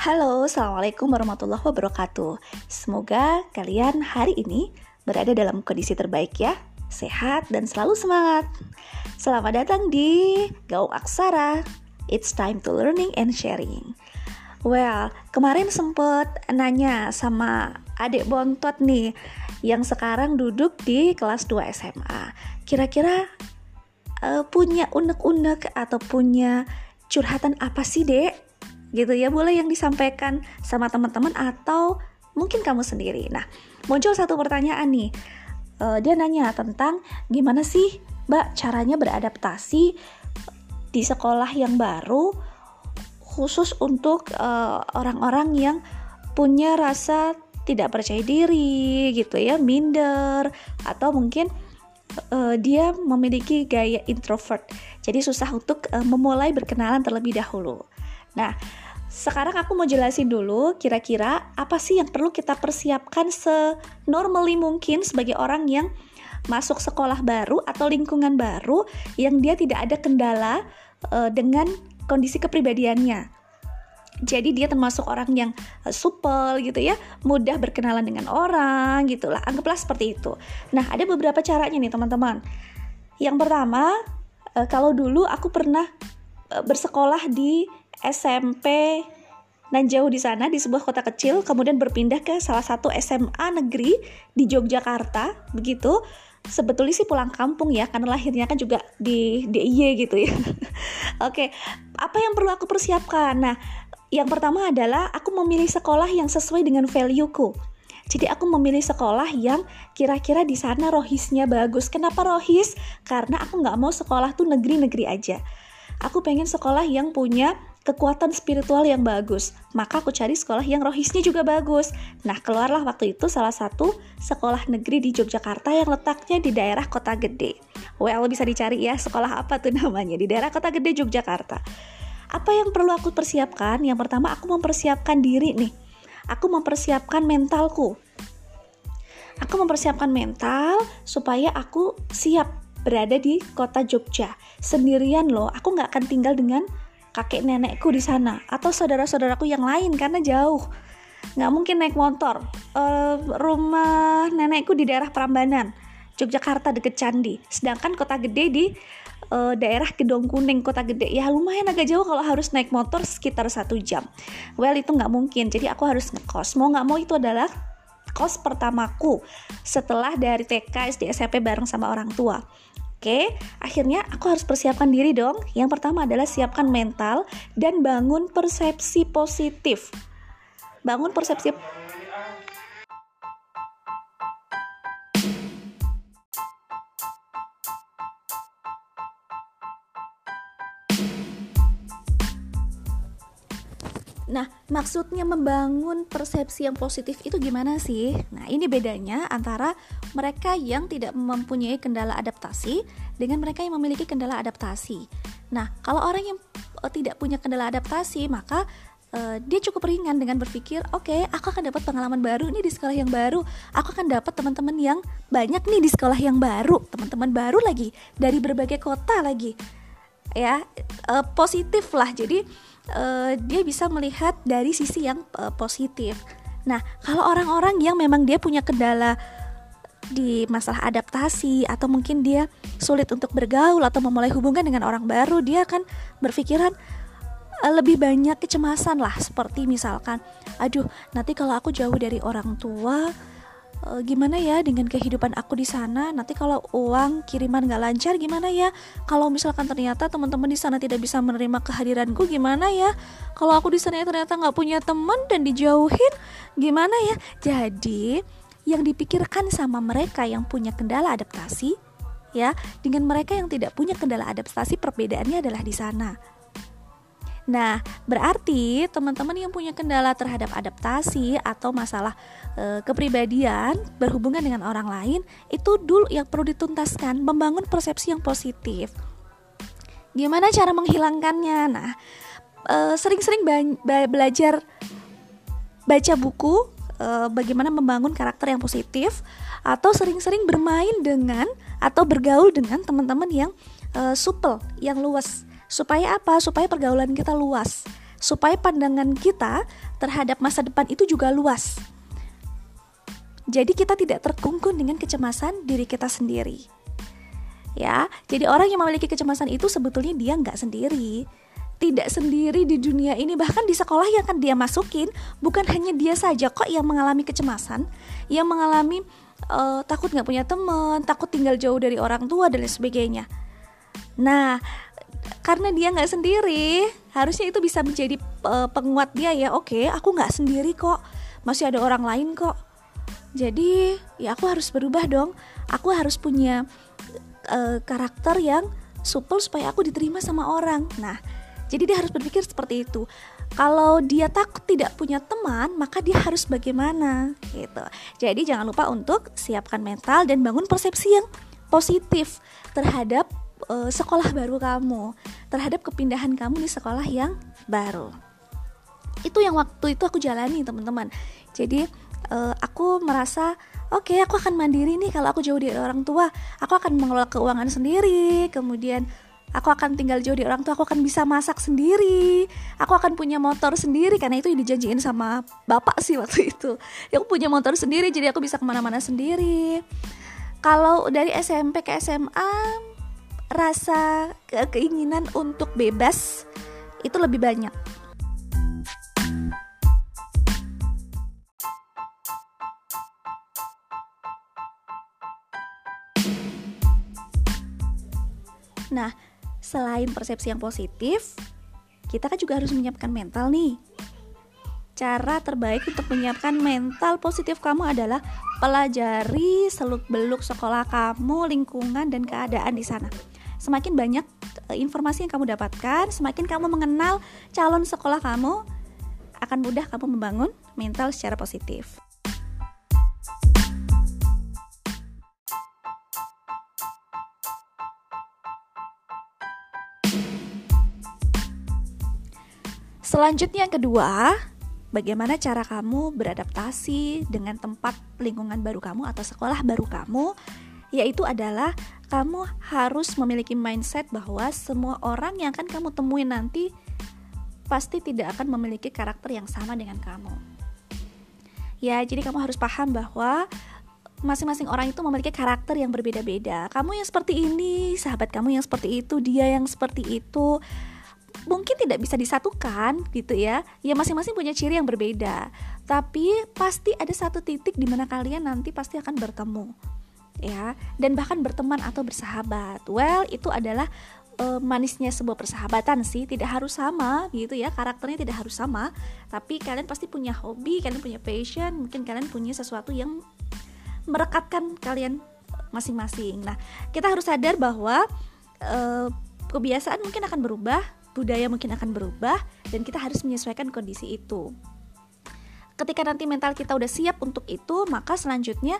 Halo, Assalamualaikum warahmatullahi wabarakatuh. Semoga kalian hari ini berada dalam kondisi terbaik ya. Sehat dan selalu semangat. Selamat datang di Gaung Aksara. It's time to learning and sharing. Well, kemarin sempet nanya sama adik bontot nih Yang sekarang duduk di kelas 2 SMA Kira-kira uh, punya unek-unek atau punya curhatan apa sih dek? Gitu ya boleh yang disampaikan sama teman-teman atau mungkin kamu sendiri. Nah muncul satu pertanyaan nih. Uh, dia nanya tentang gimana sih mbak caranya beradaptasi di sekolah yang baru khusus untuk eh, orang-orang uh, yang punya rasa tidak percaya diri gitu ya minder atau mungkin uh, dia memiliki gaya introvert. Jadi susah untuk uh, memulai berkenalan terlebih dahulu Nah, sekarang aku mau jelasin dulu kira-kira apa sih yang perlu kita persiapkan senormally mungkin sebagai orang yang masuk sekolah baru atau lingkungan baru yang dia tidak ada kendala uh, dengan kondisi kepribadiannya. Jadi dia termasuk orang yang uh, supel gitu ya, mudah berkenalan dengan orang gitulah. Anggaplah seperti itu. Nah, ada beberapa caranya nih teman-teman. Yang pertama, uh, kalau dulu aku pernah bersekolah di SMP dan jauh di sana di sebuah kota kecil kemudian berpindah ke salah satu SMA negeri di Yogyakarta begitu sebetulnya sih pulang kampung ya karena lahirnya kan juga di DIY gitu ya oke apa yang perlu aku persiapkan nah yang pertama adalah aku memilih sekolah yang sesuai dengan value-ku jadi aku memilih sekolah yang kira-kira di sana rohisnya bagus. Kenapa rohis? Karena aku nggak mau sekolah tuh negeri-negeri aja. Aku pengen sekolah yang punya kekuatan spiritual yang bagus. Maka aku cari sekolah yang rohisnya juga bagus. Nah, keluarlah waktu itu salah satu sekolah negeri di Yogyakarta yang letaknya di daerah Kota Gede. Well, bisa dicari ya sekolah apa tuh namanya di daerah Kota Gede Yogyakarta. Apa yang perlu aku persiapkan? Yang pertama aku mempersiapkan diri nih. Aku mempersiapkan mentalku. Aku mempersiapkan mental supaya aku siap berada di kota Jogja sendirian loh. Aku nggak akan tinggal dengan kakek nenekku di sana atau saudara-saudaraku yang lain karena jauh. Nggak mungkin naik motor. Uh, rumah nenekku di daerah Prambanan Yogyakarta deket Candi. Sedangkan kota gede di uh, daerah Gedong Kuning kota gede. Ya lumayan agak jauh kalau harus naik motor sekitar satu jam. Well itu nggak mungkin. Jadi aku harus ngekos. Mau nggak mau itu adalah kos pertamaku setelah dari TK SD SMP bareng sama orang tua Oke, akhirnya aku harus persiapkan diri dong. Yang pertama adalah siapkan mental dan bangun persepsi positif. Bangun persepsi Nah, maksudnya membangun persepsi yang positif itu gimana sih? Nah, ini bedanya antara mereka yang tidak mempunyai kendala adaptasi dengan mereka yang memiliki kendala adaptasi. Nah, kalau orang yang uh, tidak punya kendala adaptasi, maka uh, dia cukup ringan dengan berpikir, oke, okay, aku akan dapat pengalaman baru nih di sekolah yang baru. Aku akan dapat teman-teman yang banyak nih di sekolah yang baru, teman-teman baru lagi dari berbagai kota lagi. Ya, uh, positif lah. Jadi uh, dia bisa melihat dari sisi yang uh, positif. Nah, kalau orang-orang yang memang dia punya kendala di masalah adaptasi atau mungkin dia sulit untuk bergaul atau memulai hubungan dengan orang baru, dia akan berpikiran uh, lebih banyak kecemasan lah. Seperti misalkan, aduh, nanti kalau aku jauh dari orang tua, e, gimana ya dengan kehidupan aku di sana? Nanti kalau uang kiriman nggak lancar gimana ya? Kalau misalkan ternyata teman-teman di sana tidak bisa menerima kehadiranku gimana ya? Kalau aku di sana ternyata nggak punya teman dan dijauhin gimana ya? Jadi yang dipikirkan sama mereka yang punya kendala adaptasi ya dengan mereka yang tidak punya kendala adaptasi perbedaannya adalah di sana Nah, berarti teman-teman yang punya kendala terhadap adaptasi atau masalah e, kepribadian berhubungan dengan orang lain, itu dulu yang perlu dituntaskan, membangun persepsi yang positif. Gimana cara menghilangkannya? Nah, e, sering-sering belajar baca buku e, bagaimana membangun karakter yang positif atau sering-sering bermain dengan atau bergaul dengan teman-teman yang e, supel, yang luas Supaya apa? Supaya pergaulan kita luas. supaya pandangan kita terhadap masa depan itu juga luas. Jadi kita tidak terkungkung dengan kecemasan diri kita sendiri. Ya, jadi orang yang memiliki kecemasan itu sebetulnya dia nggak sendiri tidak sendiri di dunia ini bahkan di sekolah yang akan dia masukin bukan hanya dia saja kok yang mengalami kecemasan yang mengalami uh, takut nggak punya teman takut tinggal jauh dari orang tua dan lain sebagainya. Nah karena dia nggak sendiri harusnya itu bisa menjadi uh, penguat dia ya. Oke aku nggak sendiri kok masih ada orang lain kok. Jadi ya aku harus berubah dong. Aku harus punya uh, karakter yang supel supaya aku diterima sama orang. Nah jadi dia harus berpikir seperti itu. Kalau dia takut tidak punya teman, maka dia harus bagaimana gitu. Jadi jangan lupa untuk siapkan mental dan bangun persepsi yang positif terhadap uh, sekolah baru kamu, terhadap kepindahan kamu di sekolah yang baru. Itu yang waktu itu aku jalani, teman-teman. Jadi uh, aku merasa oke okay, aku akan mandiri nih kalau aku jauh dari orang tua aku akan mengelola keuangan sendiri kemudian aku akan tinggal jauh di orang tua aku akan bisa masak sendiri. Aku akan punya motor sendiri karena itu dijanjiin sama bapak sih waktu itu. Ya, aku punya motor sendiri jadi aku bisa ke mana-mana sendiri. Kalau dari SMP ke SMA rasa ke keinginan untuk bebas itu lebih banyak selain persepsi yang positif, kita kan juga harus menyiapkan mental nih. Cara terbaik untuk menyiapkan mental positif kamu adalah pelajari seluk-beluk sekolah kamu, lingkungan dan keadaan di sana. Semakin banyak eh, informasi yang kamu dapatkan, semakin kamu mengenal calon sekolah kamu, akan mudah kamu membangun mental secara positif. Selanjutnya yang kedua, bagaimana cara kamu beradaptasi dengan tempat lingkungan baru kamu atau sekolah baru kamu? Yaitu adalah kamu harus memiliki mindset bahwa semua orang yang akan kamu temui nanti pasti tidak akan memiliki karakter yang sama dengan kamu. Ya, jadi kamu harus paham bahwa masing-masing orang itu memiliki karakter yang berbeda-beda. Kamu yang seperti ini, sahabat kamu yang seperti itu, dia yang seperti itu mungkin tidak bisa disatukan gitu ya. Ya masing-masing punya ciri yang berbeda. Tapi pasti ada satu titik di mana kalian nanti pasti akan bertemu ya. Dan bahkan berteman atau bersahabat. Well itu adalah uh, manisnya sebuah persahabatan sih. Tidak harus sama gitu ya. Karakternya tidak harus sama. Tapi kalian pasti punya hobi kalian punya passion mungkin kalian punya sesuatu yang merekatkan kalian masing-masing. Nah kita harus sadar bahwa uh, kebiasaan mungkin akan berubah budaya mungkin akan berubah dan kita harus menyesuaikan kondisi itu. Ketika nanti mental kita udah siap untuk itu, maka selanjutnya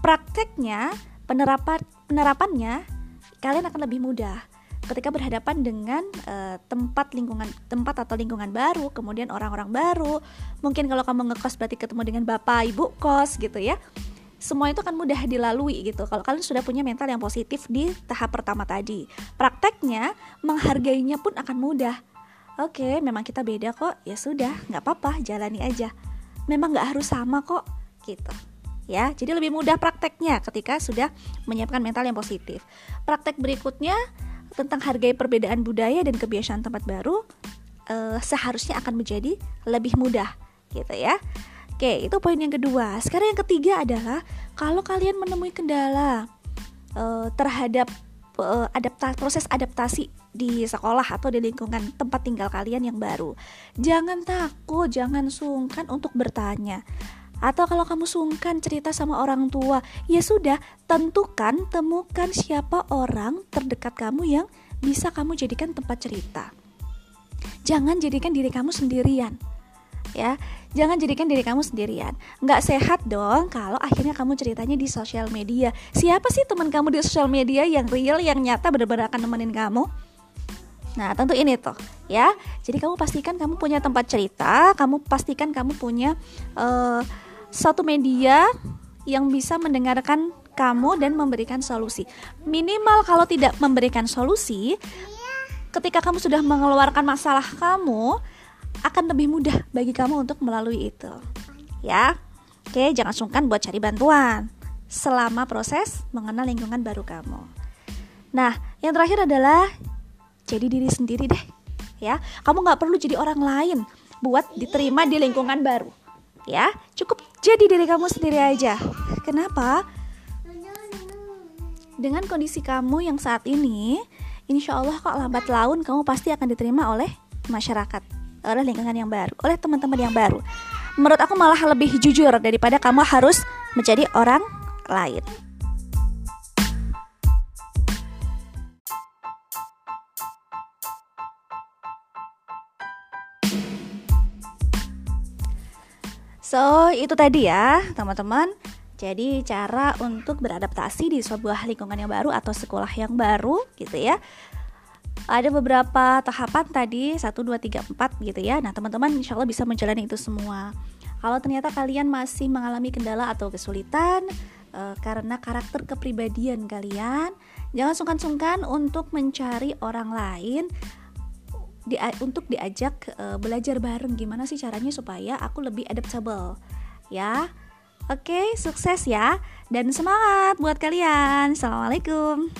prakteknya, penerapan penerapannya kalian akan lebih mudah ketika berhadapan dengan uh, tempat lingkungan tempat atau lingkungan baru, kemudian orang-orang baru. Mungkin kalau kamu ngekos berarti ketemu dengan bapak, ibu kos gitu ya semua itu akan mudah dilalui gitu. Kalau kalian sudah punya mental yang positif di tahap pertama tadi prakteknya menghargainya pun akan mudah. Oke memang kita beda kok. Ya sudah nggak apa-apa jalani aja. Memang nggak harus sama kok gitu. Ya jadi lebih mudah prakteknya ketika sudah menyiapkan mental yang positif. Praktek berikutnya tentang hargai perbedaan budaya dan kebiasaan tempat baru uh, seharusnya akan menjadi lebih mudah gitu ya Oke, itu poin yang kedua. Sekarang yang ketiga adalah kalau kalian menemui kendala uh, terhadap uh, adapta proses adaptasi di sekolah atau di lingkungan tempat tinggal kalian yang baru, jangan takut, jangan sungkan untuk bertanya. Atau kalau kamu sungkan cerita sama orang tua, ya sudah, tentukan, temukan siapa orang terdekat kamu yang bisa kamu jadikan tempat cerita. Jangan jadikan diri kamu sendirian ya jangan jadikan diri kamu sendirian nggak sehat dong kalau akhirnya kamu ceritanya di sosial media siapa sih teman kamu di sosial media yang real yang nyata benar-benar akan nemenin kamu Nah, tentu ini tuh ya. Jadi kamu pastikan kamu punya tempat cerita, kamu pastikan kamu punya uh, satu media yang bisa mendengarkan kamu dan memberikan solusi. Minimal kalau tidak memberikan solusi, ketika kamu sudah mengeluarkan masalah kamu, akan lebih mudah bagi kamu untuk melalui itu. Ya. Oke, jangan sungkan buat cari bantuan selama proses mengenal lingkungan baru kamu. Nah, yang terakhir adalah jadi diri sendiri deh. Ya, kamu nggak perlu jadi orang lain buat diterima di lingkungan baru. Ya, cukup jadi diri kamu sendiri aja. Kenapa? Dengan kondisi kamu yang saat ini, insya Allah kok lambat laun kamu pasti akan diterima oleh masyarakat, oleh lingkungan yang baru, oleh teman-teman yang baru. Menurut aku malah lebih jujur daripada kamu harus menjadi orang lain. So, itu tadi ya, teman-teman. Jadi, cara untuk beradaptasi di sebuah lingkungan yang baru atau sekolah yang baru gitu ya. Ada beberapa tahapan tadi 1 2 3 4 gitu ya. Nah, teman-teman insya Allah bisa menjalani itu semua. Kalau ternyata kalian masih mengalami kendala atau kesulitan uh, karena karakter kepribadian kalian, jangan sungkan-sungkan untuk mencari orang lain di, untuk diajak uh, belajar bareng gimana sih caranya supaya aku lebih adaptable ya. Oke, sukses ya dan semangat buat kalian. Assalamualaikum.